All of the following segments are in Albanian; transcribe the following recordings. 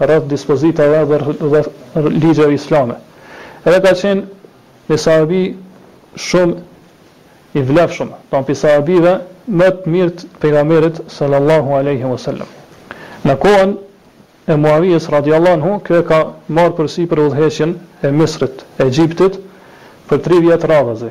rreth dispozitave dhe rreth ligjeve islame. Edhe ka qenë një sahabi shumë i vlefshëm, do thotë prej sahabive më të mirë të pejgamberit sallallahu alaihi wasallam. Në kohën e Muawijes radiallahu anhu, ky e ka marrë përsipër udhëheqjen e Misrit, Egjiptit për tri vjet radhazi.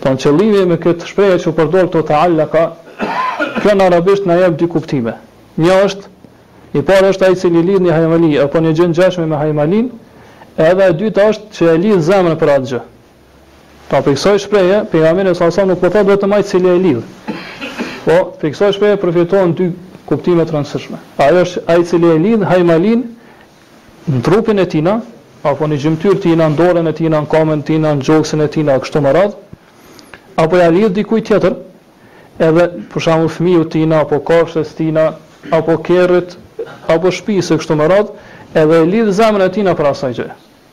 Pra qëllimi me këtë shprehje që u përdor këtu ta'allaka, kjo në arabisht na jep dy kuptime. Një është, i pari është ai i cili lidh një hajmali apo një gjë ngjashme me hajmalinë, edhe e dyta është që e lidh zemrën për atë gjë. Pra prej kësaj shprehje, pejgamberi sallallahu alaihi wasallam nuk po thotë vetëm ai i cili e lidh. Po prej kësaj shprehje përfitohen dy kuptime të rëndësishme. Ajo është ai i cili e lidh hajmalinë Në trupin e tina, apo në gjymtyrë tina, në dorën e tina, në kamën tina, në gjoksin e tina, e kështu me radhë, apo ja lidh dikujt tjetër, edhe, për shembull, fëmijës tina, apo kafshës tina, apo kerrit, apo shpisë, e kështu me radhë, edhe e lidh zemrën e tina për asaj gjëje.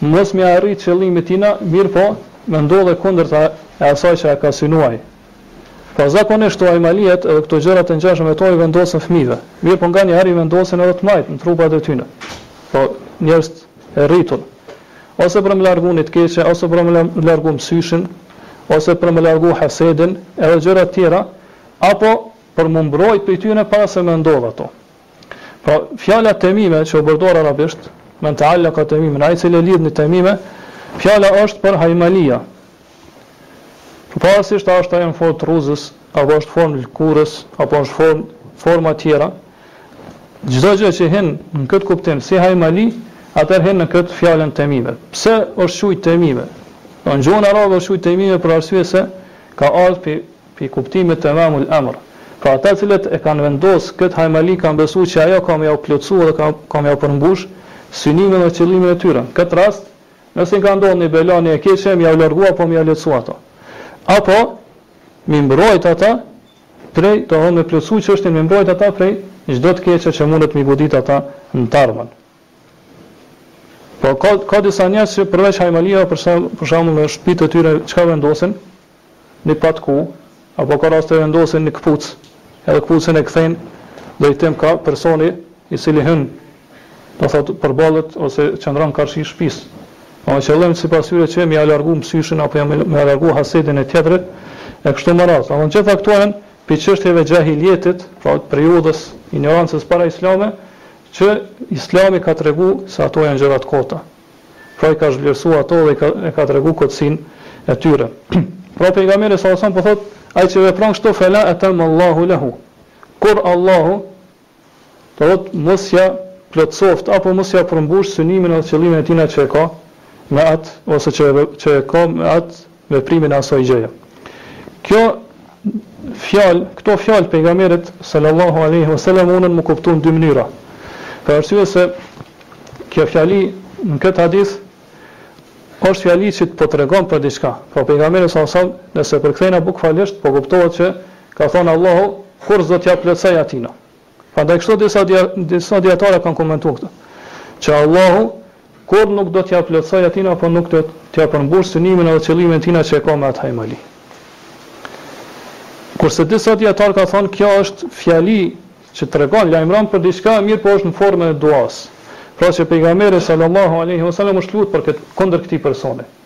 Mos me ia arrit qëllimit tina, mirëpo me ndodh e kundërta e asaj që e ka synu ai. Pra, zakonisht hajmalitë edhe këto gjëra të ngjashme me to i vendosen fëmijëve, mirëpo nganjëherë i vendosin edhe të mdhejtë në trupat e tyne, pra njerëz e rritur, ose për me largu ni të keqe, ose për me largu msyshin, ose për me largu hasedin, edhe gjëra të tjera, apo për mu mbrojtë prej tyne para se me ndodh ato. Pra, fjala temime që u përdor arabisht, men ta'allaka temimen, ai i cili e lidh një temime, fjala është për hajmalinë. Pavarësisht a është ajo në formë të rruzës, apo është formë lëkurës, apo është formë forma tjera, çdo gjë që hyn në këtë kuptim si hajmali, atëherë hyn në këtë fjalën temime. Pse është quajtur temime? Në gjuhën arabe është quajtur temime për arsye se ka ardhur pi Prej kuptimit Tamamul Amr, pra ata të cilët e kanë vendos këtë hajmali kanë besu që ajo ka me jau plotësu dhe ka ka me jau përmbush synimin dhe qëllimin e tyre, në këtë rast, nëse i ka ndodhë një bela, një e keqe me jau largu apo me jau lehtësu ato, apo me i mbrojt ata prej, domethënë me plotësu çështjen me i mbrojt ata prej çdo të keqe që mundet me i godit ata në të ardhmen. Po ka ka disa njerëz që përveç hajmalive për shemb për shembull në shtëpitë e tyre çka vendosin, Një patku, apo ka raste vendosin një këpucë, edhe këpucën e kthejnë në drejtim ka personi i cili hyn, do thotë përballet ose qëndron karshi shpisë. Po me qëllim sipas tyre që me ia largu mysyshin apo me ia largu hasedin e tjetrit, e kështu me radhë. Domethënë gjitha këto janë prej çështjeve të xhahilijetit, pra periudhës, injorancës para islame, që Islami ka tregu se ato janë gjëra të kota. Pra i ka zhvlerësu ato dhe e ka tregu kotësin e tyre. Pra pejgamberi sallallahu alejhi wasallam po thotë, ai që vepron kështu fela etemme Allahu lehu, kurr Allahu, do thotë mos ja plotësoftë apo mos ja përmbushë synimin ose qëllimin e tina që e ka me atë ose që e ka me atë, veprimin e asaj gjëje. Kjo fjalë, këto fjalë të pejgamberit sallallahu alejhi ve sellem mundën mu kuptu në dy mënyra. Për arsye se kjo fjali në këtë hadith është fjali që të po tregon për diçka. Pra pejgamberi sallallahu alejhi ve sellem nëse përkthejna bukfalisht po kuptohet që ka thënë Allahu kurrë s'do t'ja plotësoj atina. Prandaj kështu disa disa dietare kanë komentuar këtë. Që Allahu kurrë nuk do t'ia plotësojë atina apo nuk do t'ia përmbushë synimin apo qëllimin e tina që e ka me atë hajmali. Kurse disa dietare kanë thënë kjo është fjali që tregon lajmëron për diçka, mirëpo është në formën e duas. Pra që pejgamberi sallallahu alaihi wasallam është lutë për këtë kundër këtij personi.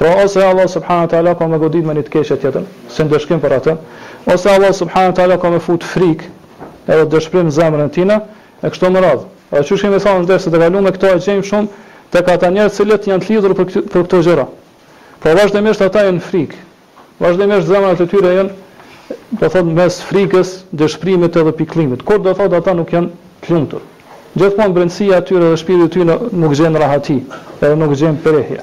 Pra ose Allahu subhane teala ka me godit me një të keqe tjetër, si ndëshkim për atë, ose Allahu subhane teala ka me fut frikë edhe dëshprim në zemrën e tina, e kështu me radhë. Edhe qysh kemi thanë në derset e kalume, këto e gjejmë shumë tek ata njerëz të cilët janë të lidhur për këtë, për këto gjëra. Pra vazhdimisht ata janë në frikë, vazhdimisht zemrat e tyre janë, do thotë, mes frikës, dëshprimit edhe pikëllimit. Kurrë, do thotë, ata nuk janë të lumtur. Gjithmonë brendësia e tyre dhe shpirti i tyre nuk gjen rahati, edhe nuk gjen prehje.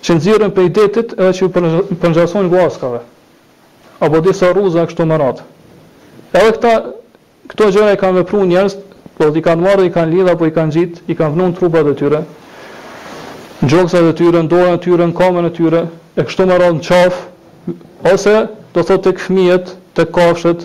që nxirren prej detit edhe që ju përngjasojnë guaskave, apo disa rruza e kështu me radhë. Edhe këta, këto gjëra i kanë vepru njerëzit, do të thotë i kanë marrë dhe i kanë lidhë apo i kanë ngjitë, i kanë vënë në trupat e tyre, në gjoksat e tyre, në dorën e tyre, në kamën e tyre, e kështu me radhë në qafë, ose do të thotë tek fëmijët, tek kafshët,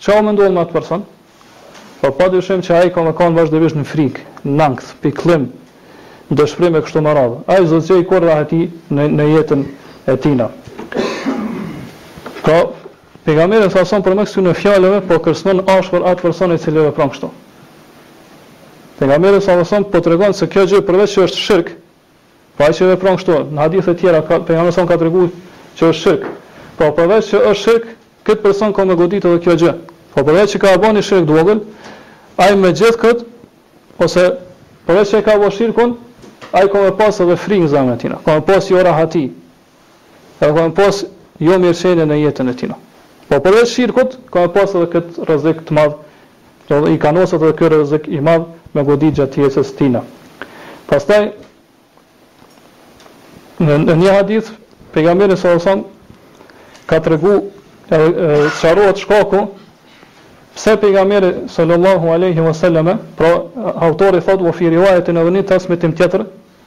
Ça ka me ndodhë me atë person, po pa dyshim që ai ka me kanë vazhdimisht në frikë, në ankth, pikëllim, dëshpërim e kështu me radhë. Ai s'do të gjejë kurrë rahati në në jetën e tina. Pra, Pejgamberi sa son përmes këtyre fjalëve po kërcënon ashpër atë person i cili vepron kështu. Pejgamberi sa son po tregon se kjo gjë përveç që është shirk, Po ai që vepron kështu, në hadithe të tjera ka pejgamberi sa ka tregu që është shirk. Pra përveç që është shirk, këtë person ka me godit edhe kjo gjë. Po përveç që ka ba një shirk të vogël, ai me gjithë këtë, ose përveç që e ka bo shirkun, ai ka me pas edhe frikë në zemrën e tina, ka me pas jo rahati, edhe ka me pas jo mirëqenie në jetën e tina. Po përveç shirkut, ka me pas edhe këtë rrezik të madh Do të i kanoset edhe ky rrezik i madh me godit gjatë jetës tina. Pastaj, në në një hadith pejgamberi sallallahu alajhi wasallam ka tregu edhe sqarohet shkaku pse pejgamberi sallallahu alajhi wasallam, pra autori thotë wa fi riwayatin edhe në një transmetim tjetër,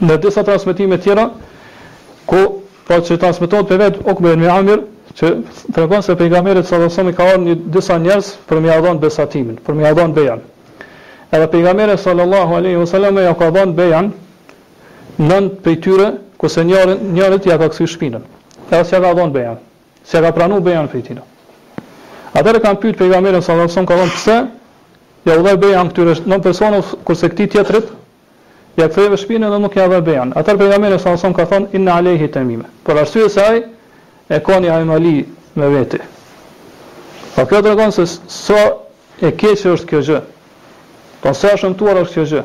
Në disa transmetime tjera, ku pra që transmetohet për vetë Ukbe ibn Amir, që tregon se pejgamberit sallallahu alajhi wasallam i ka ardhur disa njerëz për më ia dhënë besatimin, për më ia dhënë bejan. Edhe pejgamberi sallallahu alajhi wasallam ia ka dhënë bejan nëntë prej tyre, kurse njërit ia ka kthy shpinën. Edhe s'ia ka dhënë bejan. S'ia ka pranu bejan prej tina. Atëherë kanë pyet pejgamberin sallallahu alajhi wasallam, ka thënë pse Ja dhe bejan këtyre nëntë personave, kurse këtij tjetrit ja ktheve shpinën dhe nuk ja dhe bejan. Atëherë Pejgamberi sallallahu alajhi wasallam ka thënë, Inna alejhi temime. Për arsye se ai e ka një hajmali me veti. Po kjo tregon se sa e keqe është kjo gjë. Po sa e shëmtuar është kjo gjë.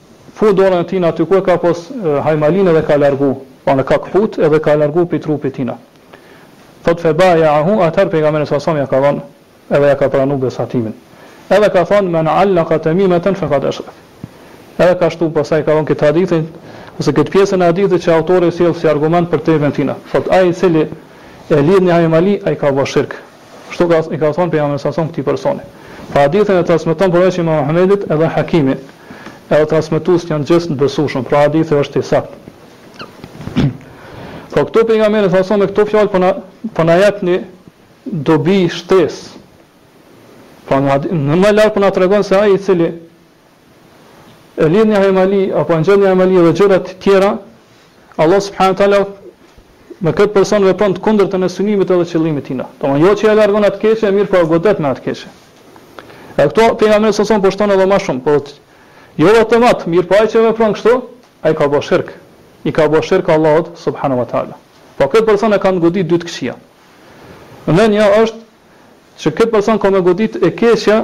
Fu dorën e tina aty ku e ka pas hajmalinë edhe e ka largu, pra e ka këput edhe e ka largu prej trupit tina. Thotë, Febaja'ahu, atëherë pejgamberi sallallahu alejhi ve sellem ia ka dhënë edhe ia ka pranu besatimin. Edhe ka thënë, Men 'allaqa tamimatan faqad ashrak. Edhe kashtu pastaj ka dhënë këtë hadithin, ose këtë pjesën e hadithit që autori e sjell si argument për temën e tina. Thotë, Ai i cili e lidh një hajmali, ai ka bo shirk. Kështu ka i ka thënë pejgamberi sa son këtij personi. Pra hadithin e transmeton përveç Imam Ahmedit edhe Hakimi. Edhe transmetuesit janë gjithë të besueshëm, pra hadithi është i saktë. Po këtu pejgamberi sa son me këto fjalë po na po na jep një dobi shtesë. Pra në më lart po na tregon se ai i cili e lidh një hajmali apo ngjit një hajmali dhe gjëra të tjera, Allah subhanahu wa taala me këtë person vepron të kundërtën e synimit edhe qëllimit tina. Domthonjë jo që ja largon atë keqe, mirëpo e godet me atë keqe. E këtu pejgamberi sa son po shton edhe më shumë, po jo vetëm atë, mirëpo ai që vepron kështu, ai ka bërë shirk. I ka bërë shirk Allahut subhanahu wa taala. Po këtë person e kanë godit dy të këqija. Në një është që këtë person ka me godit e keqja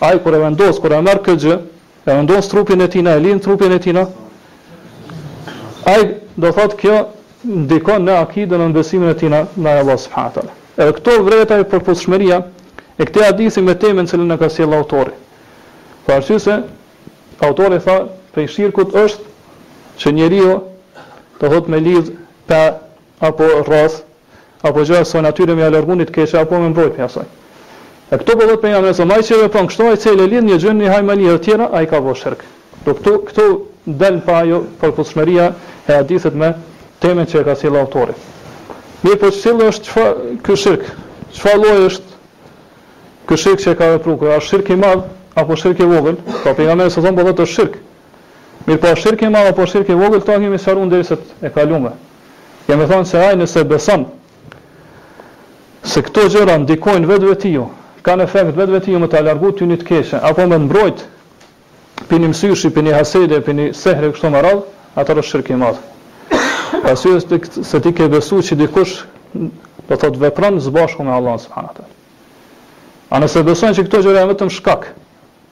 Ai kur e vendos, kur e merr këtë gjë, e vendos trupin e tina e lidh trupin e tina. Ai domethënë kjo ndikon në akiden në besimin e tina ndaj Allah subhanahu wa taala. Edhe këtu vërehet përputhshmëria e këtij hadithi me temën që e ka sjell autori. Për arsye se autori tha prej shirkut është që njeriu domethënë me lidh pe apo rrath apo gjë asaj natyre me ia largu një të keqe apo me mbrojt prej asaj. E këtu po thotë pejgamberi sa ai që vepron kështu ai cili e lidh një gjë një hajmali e të tjera ai ka bo shirk. Do këtu këtu del pra ajo përputhshmëria e hadithit me temën që e ka sjellë autori. Mirëpo cili është çfa ky shirk, çfarë lloji është ky shirk që e ka vepru, a është shirk i madh apo shirk i vogël, pra pejgamberi sa thonë po thotë është shirk. Mirëpo shirku i madh apo shirku i vogël këta e kemi sqaruar në dersin e kalum. Kemi thënë se ai nëse beson se këto gjëra ndikojnë vetë vetiu, kanë efekt vetë vetiu me ta largu ty një të keqe, apo me të mbrojt prej një msyshi, prej një hasede, prej një sehri e kështu me radhë, atëherë është shirku i madh. Për arsye se ti, se ti ke besuar që dikush do thotë vepron së bashku me Allahun subhanahu wa taala. A nëse beson që këto gjëra janë vetëm shkak,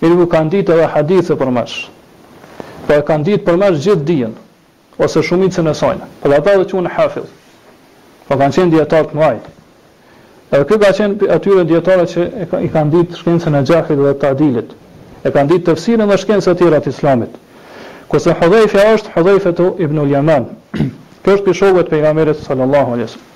Mirëpo kanë ditë edhe hadithe përmendsh. Po e kanë ditë përmendsh gjithë dijen, ose shumicën e saj. Për ata dhe quhen hafidh. Po kanë qenë dijetarë të mëdhenj. Edhe ky ka qenë prej atyre dijetarëve që i kanë ditë shkencën e xherhit dhe tadilit. E kanë ditë tefsirin dhe shkenca tjera të islamit. Kurse Hudhejfja është Hudhejfetu ibnul Jaman. Ky është prej shokëve të pejgamberit sallallahu alaihi wasallam.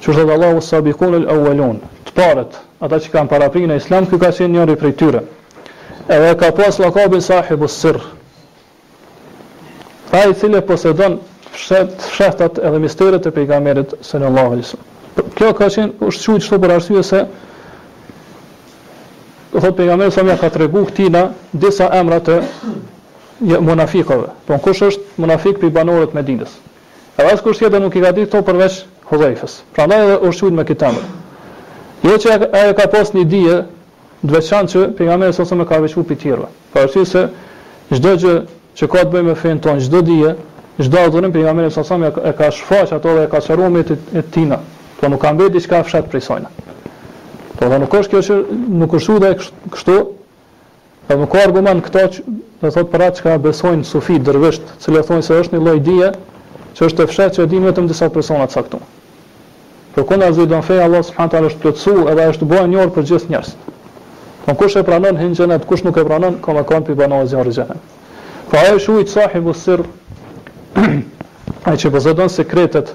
Siç thotë Allahu As-Sabikun Al-Awwalun, të parët, ata që kanë paraprijë në Islam, ky ka qenë njëri prej tyre. Edhe e ka pas lakabin Sahibu Sirr. Ai i cili posedon fshet, fshehtat edhe misteret e pejgamberit sallallahu alaihi wasallam. Ky ka qenë është quajtur kështu për arsye se do thotë pejgamberi sa ja ka tregu këtina disa emra të munafikëve. Po kush është munafik prej banorëve të Medinës? Edhe askush tjetër nuk i ka ditë këto përveç Hudhejfës. Prandaj edhe është quajtur me këtë emër. Jo që ai e ka pas një dije të veçantë që pejgamberi sa sa ja ka veçuar prej tjerëve. Për arsye se çdo gjë që ka të bëjë me fenë tonë, çdo dije, çdo adhurim pejgamberi sa sa e ka shfaq ato dhe e ka sqaruar umetit tina. Po nuk ka mbetë diçka fsheht prej saj. Po dhe nuk është kjo që nuk është shuda e kështu, Dhe nuk ka argument këta që do thotë për atë çka besojnë sufit dervishët, të cilët thonë se është një lloj dije që është e fshehtë që e dinë vetëm disa persona të caktuar. Përkundazi don feja e Allahut subhanahu teala është plotësu edhe ajo është bërë e njohur për gjithë njerëzit. Po kush e pranon hyn xhenet, kush nuk e pranon ka me kon pi banorëve zjarrit xhehenem. Po ai është qujt sahibu sir ai që posedon sekretet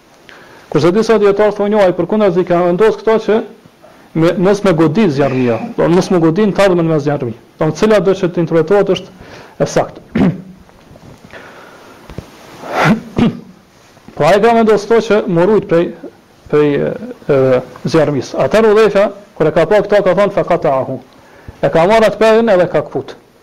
Kurse disa dietar thonë jo ai përkundrazi ka vendosë këto që me mos me godit zjarrmia, do të mos me godit në të ardhmen me zjarrmi. Do të cilado që të interpretohet është e saktë. Po ai ka vendosë këto që me u rujt prej prej zjarrmis. Atëherë Hudhejfja kur e ka pa këto ka thënë fakatahu. E ka marrë atë perin edhe e ka këput.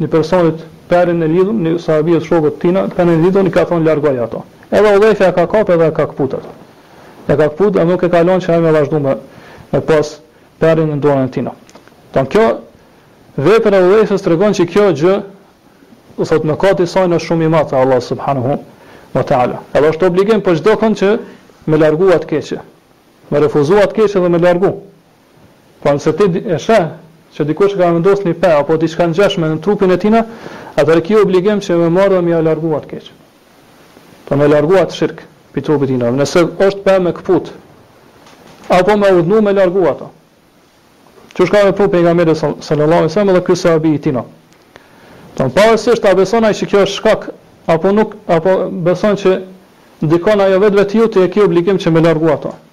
Një personit perin e lidhun, një sahabijës shokut tina, perin e lidhun i ka thonë largoje ato. Edhe Hudhejfeja e ka kapë edhe e ka këput atë. Ja ka këput edhe nuk e ka lanë që ai me vazhdu me me pas perin në dorën e tina. Tani kjo vepër e Hudhejfes tregon që kjo gjë do thotë mëkati i saj është shumë i madh te Allahu subhanahu wa taala. Edhe është obligim për çdokënd që me largu atë keqe. Me refuzu atë keqe dhe me largu. Por nëse ti e sheh që dikush e ka vendosur ni pe apo diçka të ngjashme në trupin e tij, atëherë ki obligim që me marrë dhe me ia largu atë t'keqe. Pra me largu atë shirk pi trupit tina. Nëse është pe me këput, apo me urdhnu me largu ato. Qysh ka vepru pejgamberi sallallahu alejhi wasallam dhe ky sahabi i tina. Don pavarësisht a beson ai se kjo është shkak apo nuk, apo beson që ndikon ajo vetvetiu ti e ke obligim që me largu ato.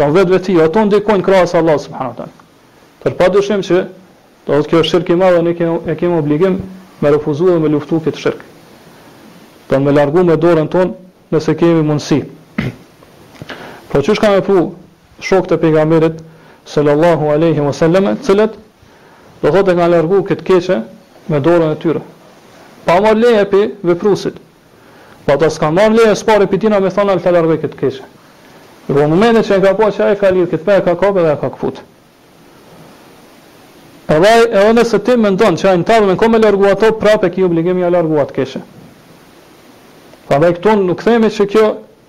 Vetvetiu, ato ndikojnë krahas Allahut subhanahu wa taala. Por padyshim që do të thotë kjo është shirk i madh dhe ne kemi e kemi obligim me refuzu dhe me luftu këtë shirk. Do me largu me dorën tonë nëse kemi mundësi. Po çysh kanë vepru shokët e pejgamberit sallallahu alaihi wasallam, të cilët do thotë kanë largu këtë t'keqe me dorën e tyre. Pa marrë leje pi vepruesit. Po ata s'kan marrë leje s'pari pi tina me thanë a ta largoj këtë t'keqe. Mirëpo në momentin që e ka pa që ai ka lidhë këtë pe e ka kap edhe ja ka këput. Edhe ai edhe nëse ti mendon që ai në t'ardhmen ka me largu ato prap e ki obligim me ja largu atë t'keqe. Prandaj këtu nuk themi që kjo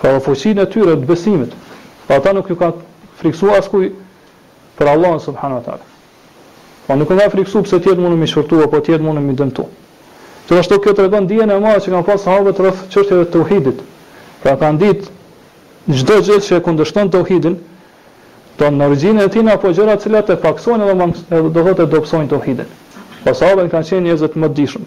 Pra dhe fuqinë e tyre të besimit. Pra ata nuk ju kanë friksu askujt për Allahun subhanahu wa taala. Pra nuk ju kanë friksu pse tjetri mundet mi qortu apo tjetri mundet mi dëmtu. Gjithashtu kjo tregon dijen e madhe që kanë pasë sahabët rreth çështjeve të tauhidit. Pra kanë ditë çdo gjë që e kundërshton tauhidin, do në origjinën e tina apo gjëra të cilat e pakësojnë edhe, edhe do thotë e dobësojnë tauhidin. Po sahabët kanë qenë njerëzit më të dijshëm,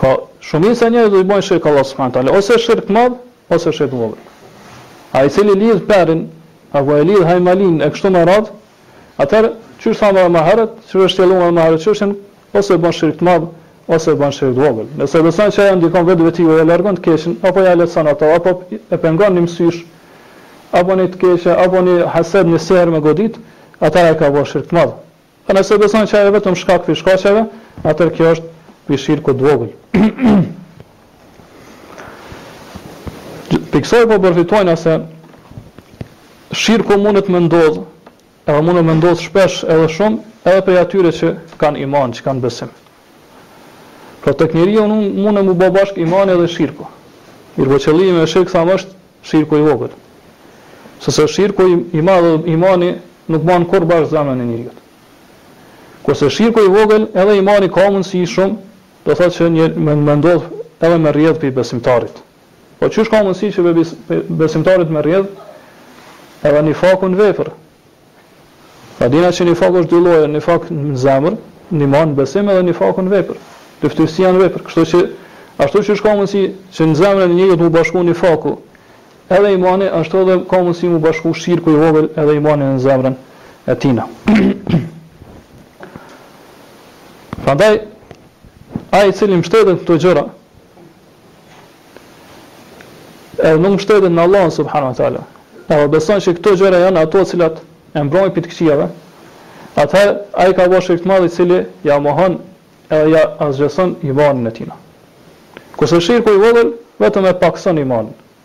Pra, shumica e njerëzve do i bëjnë shirk Allahut subhanahu wa taala, ose shirk të madh, ose shirk të vogël. Ai i cili lidh penin apo e lidh hajmalin e kështu me radhë, atëherë çysh thamë edhe më herët, çysh e sqaruam edhe më herët çështjen, ose bën shirk të madh, ose bën shirk të vogël. Nëse beson se ajo ndikon vetvetiu, e largon të keqen, apo ja lehtëson ato, apo e pengon ni mësysh, apo ni të keqe, apo ni hased, ni sehr me godit, atëherë ka bërë shirk të madh. Dhe nëse beson që ajo është vetëm shkak pi shkaqeve, atëherë kjo është pi shirkut të vogël. Pi kësaj po përfitojmë na se shirku mundet me ndodhë, edhe mundet me ndodhë shpesh edhe shumë, edhe prej atyre që kanë iman, që kanë besim. Pra tek njeriu mundet mu bë bashkë imani dhe shirku. Mirpo qëllimi me shirk thamë është shirku i vogël. Sepse shirku i madh dhe imani nuk bahen kurrë bashkë n'zemrën e njeriu. Kurse shirku i vogël edhe imani ka mundësi shumë, do thotë që një me me ndodh edhe me rrjedh prej besimtarit. Po sikurse ka mundësi që prej besimtarit me rrjedh edhe nifaku në vepër? Pra dina që nifaku është dy lloje, nifak në zemër, në iman, në besim edhe nifaku në vepër, dyftësia në vepër. Kështu që ashtu siç ka mundësi që në zemrën e njeriu mu bashku nifaku edhe imani, ashtu edhe ka mundësi mu bashku shirku i vogël edhe imani në zemrën e tina. Prandaj, ai i cili mështetet këto gjëra, Edhe nuk mbështetet në Allahun subhanahu wa ta'ala, edhe beson që këto gjëra janë ato të cilat e mbrojnë prej të këqijave, atëherë ai ka bërë shirk të madh i cili ia mohon edhe ia asgjëson imanin e tij. Kurse shirku i vogël vetëm e pakëson imanin,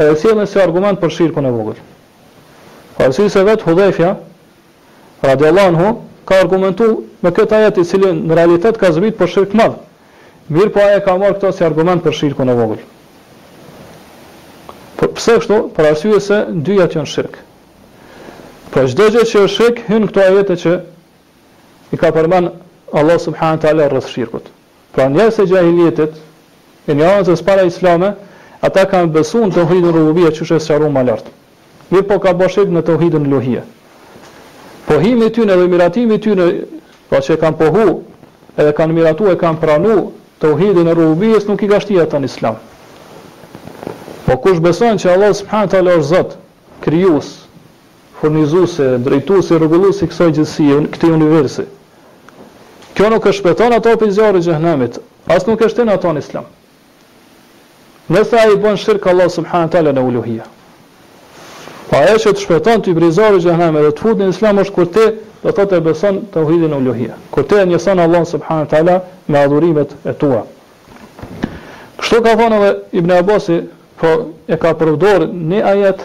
e sjellin si argument për shirkun e vogël. Për arsye se vetë Hudhejfja, radijallahu anhu, ka argumentu me këtë ajet i cili në realitet ka zbrit për shirk të madh, mirëpo ai e ka marrë këtë si argument për shirkun e vogël. Po pse kështu? Për arsye se dyjat janë shirk. Pra çdo gjë që është shirk hyn këto ajete që i ka përmend Allah subhanahu wa taala rreth shirkut. Pra njerëzit e xhahilijetit, e njerëzit para islame, ata kanë besu në tauhidin rububije qysh e sqaruam ma lart. Mirëpo kanë ba shirk në tauhidin uluhije. Pohimi i tyne dhe miratimi i tyne, pra që e kanë pohu, edhe kanë miratu e kanë pranu tauhidin e rububijes nuk i ka shti ata në islam. Po kush beson që Allahu subhanahu wa taala është Zot, krijues, furnizuesi, drejtuesi, rregulluesi i kësaj gjithësie, këtij universi. Kjo nuk e shpëton ato prej zjarrit të xhehenemit, as nuk e shtin ato në Islam. Nëse ai bën shirk Allahu subhanahu wa taala në uluhia. Po ajo që të shpëton ti prej zjarrit të xhehenemit dhe të fut në Islam është kur ti do të thotë e beson tauhidin e uluhia. Kur ti e njëson Allahun subhanahu wa taala me adhurimet e tua. Kështu ka thënë edhe Ibn Abasi, kur e ka përdorur këtë ajet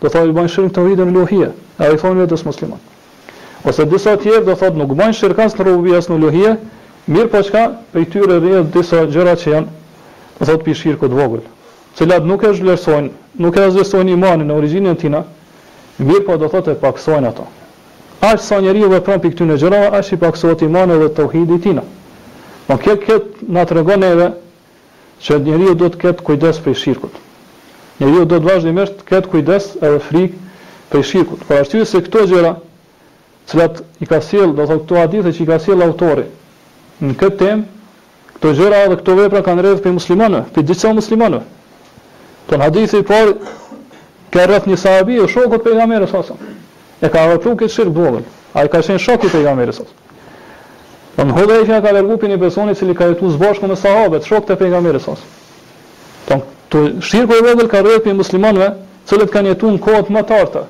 Do thotë i bën shirk tauhidin uluhije, e i thonë vetes musliman. Ose disa tjerë do thotë nuk bëjnë shirk as në rububije as në uluhije, mirëpo çka prej tyre rrjedh disa gjëra që janë do thotë pi shirkut të vogël, të cilat nuk e zhvlerësojnë, nuk e zhvlerësojnë imanin në origjinën e tina, mirëpo do thotë e pakësojnë ato. Aq sa njeriu vepron pi këtyne gjërave aq i pakësohet imani dhe tauhidi i tina. Po kjo këtë na tregon neve që njeriu duhet të ketë kujdes prej shirkut. Njeriu duhet vazhdimisht të ketë kujdes edhe frikë prej shirkut, për arsye se këto gjëra, të cilat i ka sjellë, do të thotë këto hadithe që i ka sjellë autori në këtë temë, këto gjëra dhe këto vepra kanë rrjedhë prej muslimanëve, prej disa muslimanëve. Dhe hadithi i parë ka rrjedh prej një sahabie, shokut të pejgamberit sa sa. E ka vepru këtë shirk të vogël. Ai ka qenë shok i Pejgamberit sa. Don Hudhaifa e ka largu prej një personi i cili ka jetu së bashku me sahabët, shokët e Pejgamberit sa. Don tu shirku i vogël ka rrjedh prej muslimanëve, të cilët kanë jetu në kohët më të arta.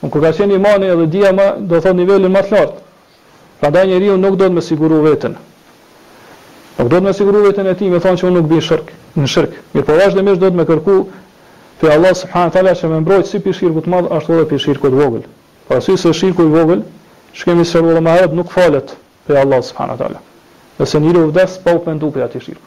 Don kur ka qenë imani edhe dija më, do thotë niveli më të lartë. Prandaj njeriu nuk duhet me siguru veten. Nuk duhet me siguru veten e tij me thonë që unë nuk bi shirk, në shirk. Mirëpo vazhdimisht duhet me kërku prej Allahut subhanahu wa taala që me mbrojtë si prej shirkut të madh ashtu edhe prej shirkut të vogël. Për arsye se shirku i vogël, siç kemi sqaruar edhe më herët, nuk falet prej Allahut subhanahu wa taala. Nëse njeriu vdes pa u pendu prej atij shirku.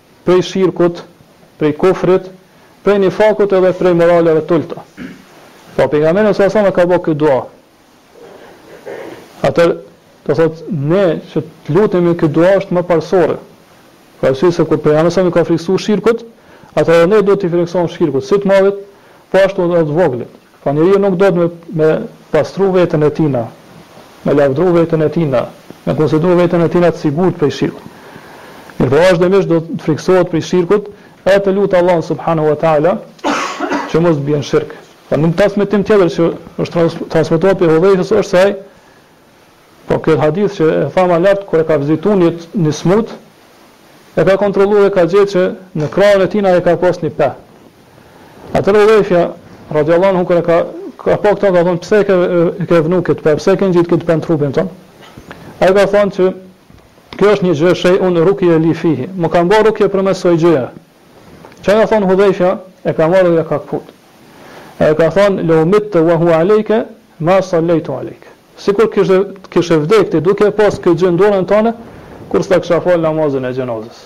prej shirkut, prej kufrit, prej nifakut edhe prej moraleve të ulëta. Pra pejgamberi sallallahu alejhi wasallam e ka bë këtë dua. Atëherë, do thotë ne që të lutemi këtë dua është më parësore. Për arsye se kur pejgamberi sallallahu alejhi wasallam i ka frikësuar shirkut, atëherë ne duhet t'i frikësohemi shirkut, si të madhit, po ashtu edhe të voglit. Po njeriu nuk duhet me me pastru veten e tina, me lavdru veten e tina, me konsideru veten e tina të sigurt prej shirkut. Mirëpo vazhdimisht duhet të frikësohet prej shirkut edhe të lutë Allahun subhanahu wa ta'ala që mos të bie në shirk. Pra një transmetim tjetër që është transmetuar prej Hudhejfes është se ai Po ky hadith që e thamë lart kur e ka vizitu një një të smut e ka kontrollu dhe ka gjetë që në krahun e tij ai ka pas një pe. Atëherë Hudhefja radiallahu anhu kur e ka ka pa këta ka thonë pse e ke e ke vënë këtë pe, pse e ke ngjit këtë pe në trupin tënd? Ai ka thonë që kjo është një gjë shejun rukije li fihi. Më ka bërë rukje përmes ksaj gjëje. Çka ka thonë Hudhefja e ka marrë dhe e ka këput. Ai ka thonë lo mitte wa huwe alejke ma sallejtu alejke. Sikur kishe, kishe vdek ti duke e pas këtë gjë në dorën tënde kurrë s'ta kisha fal namazin e xhenazes.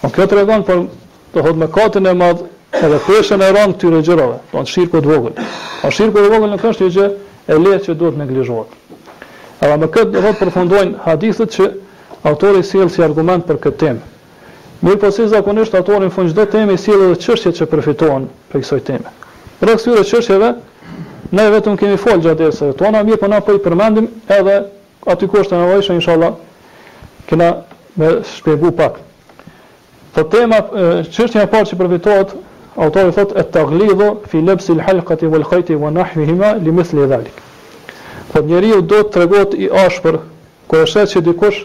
Po kjo tregon për do thot mëkatin e madh edhe peshën e rëndë të këtyre gjërave, do thot shirkut të vogël. Po shirku i vogël nuk është një gjë e lehtë që duhet neglizhuar. Edhe me këtë do thot përfundojnë hadithet që autori sjell si argument për këtë temë. Mirëpo si zakonisht autori në fund çdo teme i sjell edhe çështjet që përfitohen prej kësaj teme. Rreth këtyre çështjeve ne veçse kemi folë gjatë dersave tona, mirëpo na po i përmendim edhe aty ku është e nevojshme inshalla kena me shpjegu pak. Thotë tema, çështja e parë që përfitohet, autori thotë et-taghlidhu fi labsi al-halqati wal-khayti wa nahwihima li mithli dhalik. Thotë njeriu duhet të tregohet i ashpër kur e sheh që dikush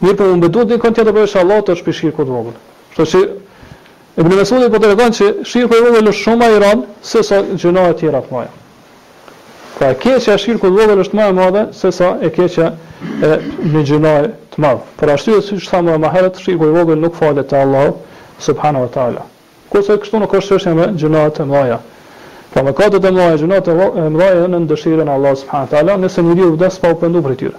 Mirëpo, me ju betu dikon tjetër përveç Allahut është pi shirkut të vogël. Kështu që Ibn Mesudi po tregon që shirku i vogël është shumë më i rëndë se sa gjynahet e tjera të mëdha. Pra e keqja e shirkut të vogël është më e madhe se sa e keqja e një gjynahi të madh. Për arsye siç thamë më herët, shirku i vogël nuk falet te Allahu subhanahu wa taala. Kurse kështu nuk është çështja me gjynahet e mëdha. Pra mëkatet e mëdha, gjynahet e mëdha janë në dëshirën e Allahut subhanahu wa taala, nëse njeriu vdes pa u penduar prej tyre.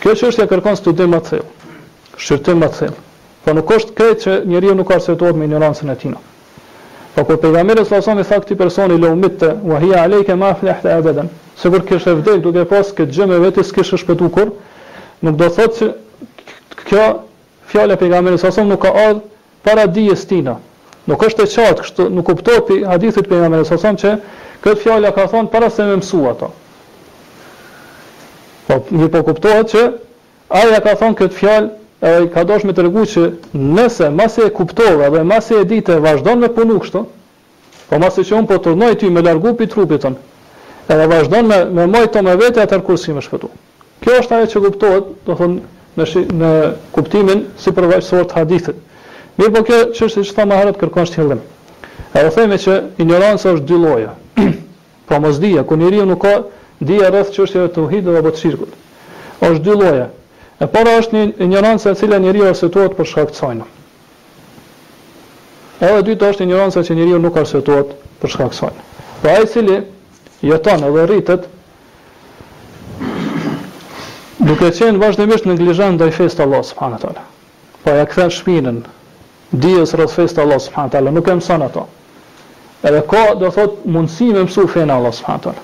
Kjo çështje kërkon studim më të thellë, shqyrtim më të thellë. Po nuk është krejt që njeriu nuk arsyetohet me injorancën e tij. Po kur Pejgamberi sallallahu alajhi wasallam i tha këtij personi "Lau mutte wa hiya alejke ma aflahte abadan", sikur kishe vdekë duke pas këtë gjë me veti s'kishe shpëtuar kurrë, nuk do të thotë që kjo fjalë e Pejgamberit sallallahu alajhi wasallam nuk ka ardhur para dijes tina. Nuk është e qartë kështu, nuk kuptohet prej hadithit të pejgamberit salallahu që këtë fjalë ja ka thon para se me mësu ato. Po mirëpo kuptohet që ai ja ka thon këtë fjalë edhe ka dasht me tregu që nëse masi e kuptove dhe masi e di të vazhdon me punu kështu, Po masi që unë po t'urdhnoj ty me largu pi trupit tënd, edhe vazhdon me e majtë ato me vete atëherë kurrë s'ki me shpëtu. Kjo është ajo që kuptohet, do të thonë, në shi, në kuptimin sipërfaqësor të hadithit. Mirëpo kjo çështje siç thamë më herët kërkon shtjellim. Edhe themi që injoranca është dy lloje. pra mosdija, kur njeriu nuk ka dije rreth çështjeve të tauhidit apo të shirkut. Është dy lloje. E para është një injorancë e cila njeriu arsyetohet për shkak të saj. Edhe e dyta është injoranca që njeriu nuk arsyetohet për shkak të saj. Pra ai i cili jeton edhe rritet duke qenë vazhdimisht neglizhent ndaj fesë të Allahut subhanahu wa taala. Po ja kthen shpinën dijes rreth fesë të Allahut subhanahu wa taala, nuk e mëson ato. Edhe ka, do thot, mundësi me mësu fenë e Allahut subhanahu wa taala.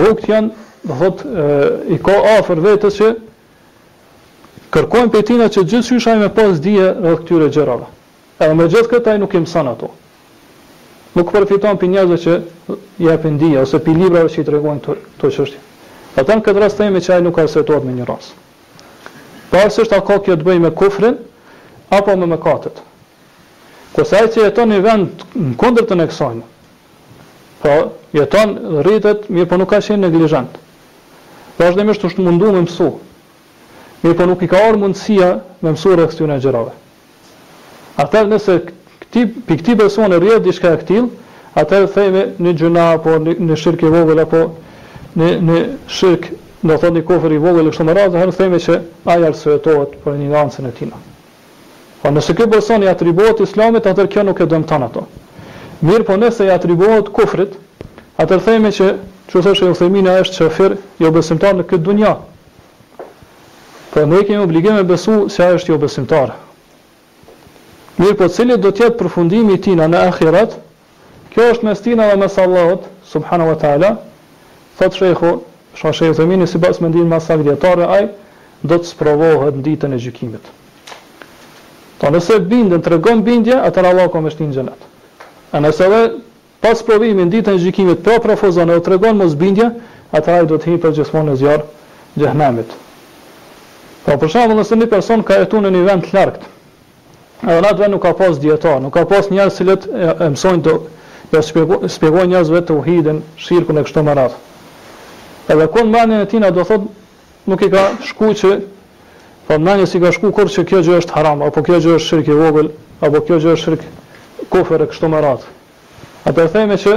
Rrugt janë, do thot, i ka afër vetes që Kërkojnë prej tina që gjithqysh ai me pas dije rreth këtyre gjërave. Edhe megjithëkëtë ai nuk i mëson ato. Nuk përfiton prej njerëzve që i japin dije ose prej librave që i tregojnë këto këto çështje. Atëherë në këtë rast themi që ai nuk arsyetohet me injorancë. Pavarësisht a ka kjo të bëjë me kufrin apo me mëkatet. Kurse ai që jeton në një vend në kundërtën e kësaj, Pra, jeton, rritet, mirëpo nuk ka qenë neglizhent. Vazhdimisht është mundu me mësu. Mirëpo nuk i ka ardhë mundësia me mësu rreth këtyne gjërave. Atër nëse këti, pi këti personi rrjedh diçka e këtil, atër themi një gjynah apo një shirk i vogël apo një, një shirk, do thot një kufër i vogël e kështu me radhë, atëherë themi që ai arsyetohet për injorancën e tina. Po nëse ky person i atribuohet Islamit, atëherë kjo nuk e dëmton atë. Mirëpo nëse i atribuohet kufrit, atëherë themi që, siç thotë Shejh Uthejmini, ai është kafir, jobesimtar në këtë dunja. Pra ne kemi obligim me besu se ai është jobesimtar. Mirëpo cili do të jetë përfundimi i tij në ahiret? Kjo është mes tina dhe mes Allahut, subhanahu wa ta'ala, thotë shejhu, pra shejhu Uthejmini, sipas mendimit ma të saktë të dijetarëve ai do të sprovohet në ditën e gjykimit. Pra nëse bindet, tregon bindje, atëherë Allahu ka me e shti në xhenet. E nëse edhe pas sprovimit në ditën e gjykimit prap refuzon edhe tregon mosbindje, atëherë ai do të hijë përgjithmonë në zjarr të xhehenemit. Pra për shembull nëse një person ka jetu në një vend të largët, Edhe në atë vend nuk ka pas dijetarë, nuk ka pas njerëz të cilët e mësojnë të ja shpjegojnë njerëzve tauhidin, shirkun e kështu me radhë. Edhe kurrë mendja e tina do thotë nuk i ka shku që pra mendja s'i ka shku kurrë që kjo gjë është haram apo kjo gjë është shirk i vogël apo kjo gjë është shirk kufër e kështu me radhë. Atëherë themi që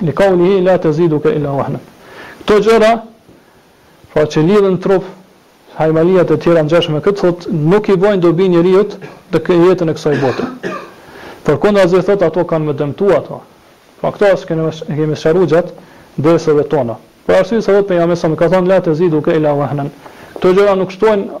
Li kaulihi la taziduka illa wahna. Këto gjëra pra që lidhen në trup hajmalia e të tjera të ngjashme me këtë thotë nuk i bëjnë dobi njeriut në këtë jetën e kësaj bote. Përkundazi thotë ato kanë me e dëmtu ato. Pra këto veç i kemi i kemi sqaruar gjatë derseve tona. Për arsye se thotë pejgamberi a.s. ka thënë la taziduka illa wahna. Këto gjëra nuk shtojnë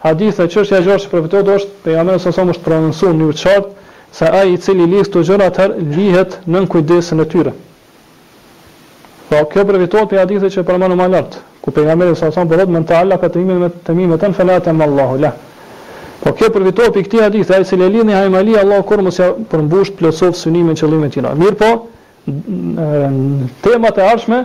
Hadithi e çështja e gjashtë që përfitohet është, Pejgamberi alejhi selam është prononcu në mënyrë të qartë, se ai i cili i lidh këto gjëra atëherë lihet nën kujdesin e tyre. Pra kjo përfitohet prej hadithit që e përmendëm ma lart, ku Pejgamberi alejhi selam po thotë, Men ta'allaka temimen me temimeten fe la atamma Allahu leh. Pra kjo përfitohet prej këtij hadithi, ai i cili e lidh një hajmali Allahu kurrë mos ia përmbushë, plotësoftë synimin, qëllimin e tina. Mirëpo, në temat e ardhshme,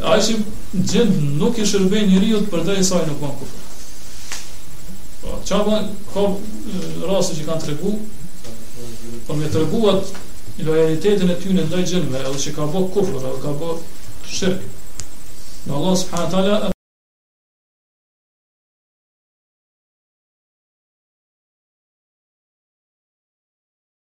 E ai xhind nuk i shërben njeriut përderisa ai nuk bën kufër. Pra ka raste që kanë tregu? Pra me treguar lojalitetin e tyne ndaj xhinëve, edhe që ka bë kufër, edhe ka bë shirk në Allahun subhanahu taala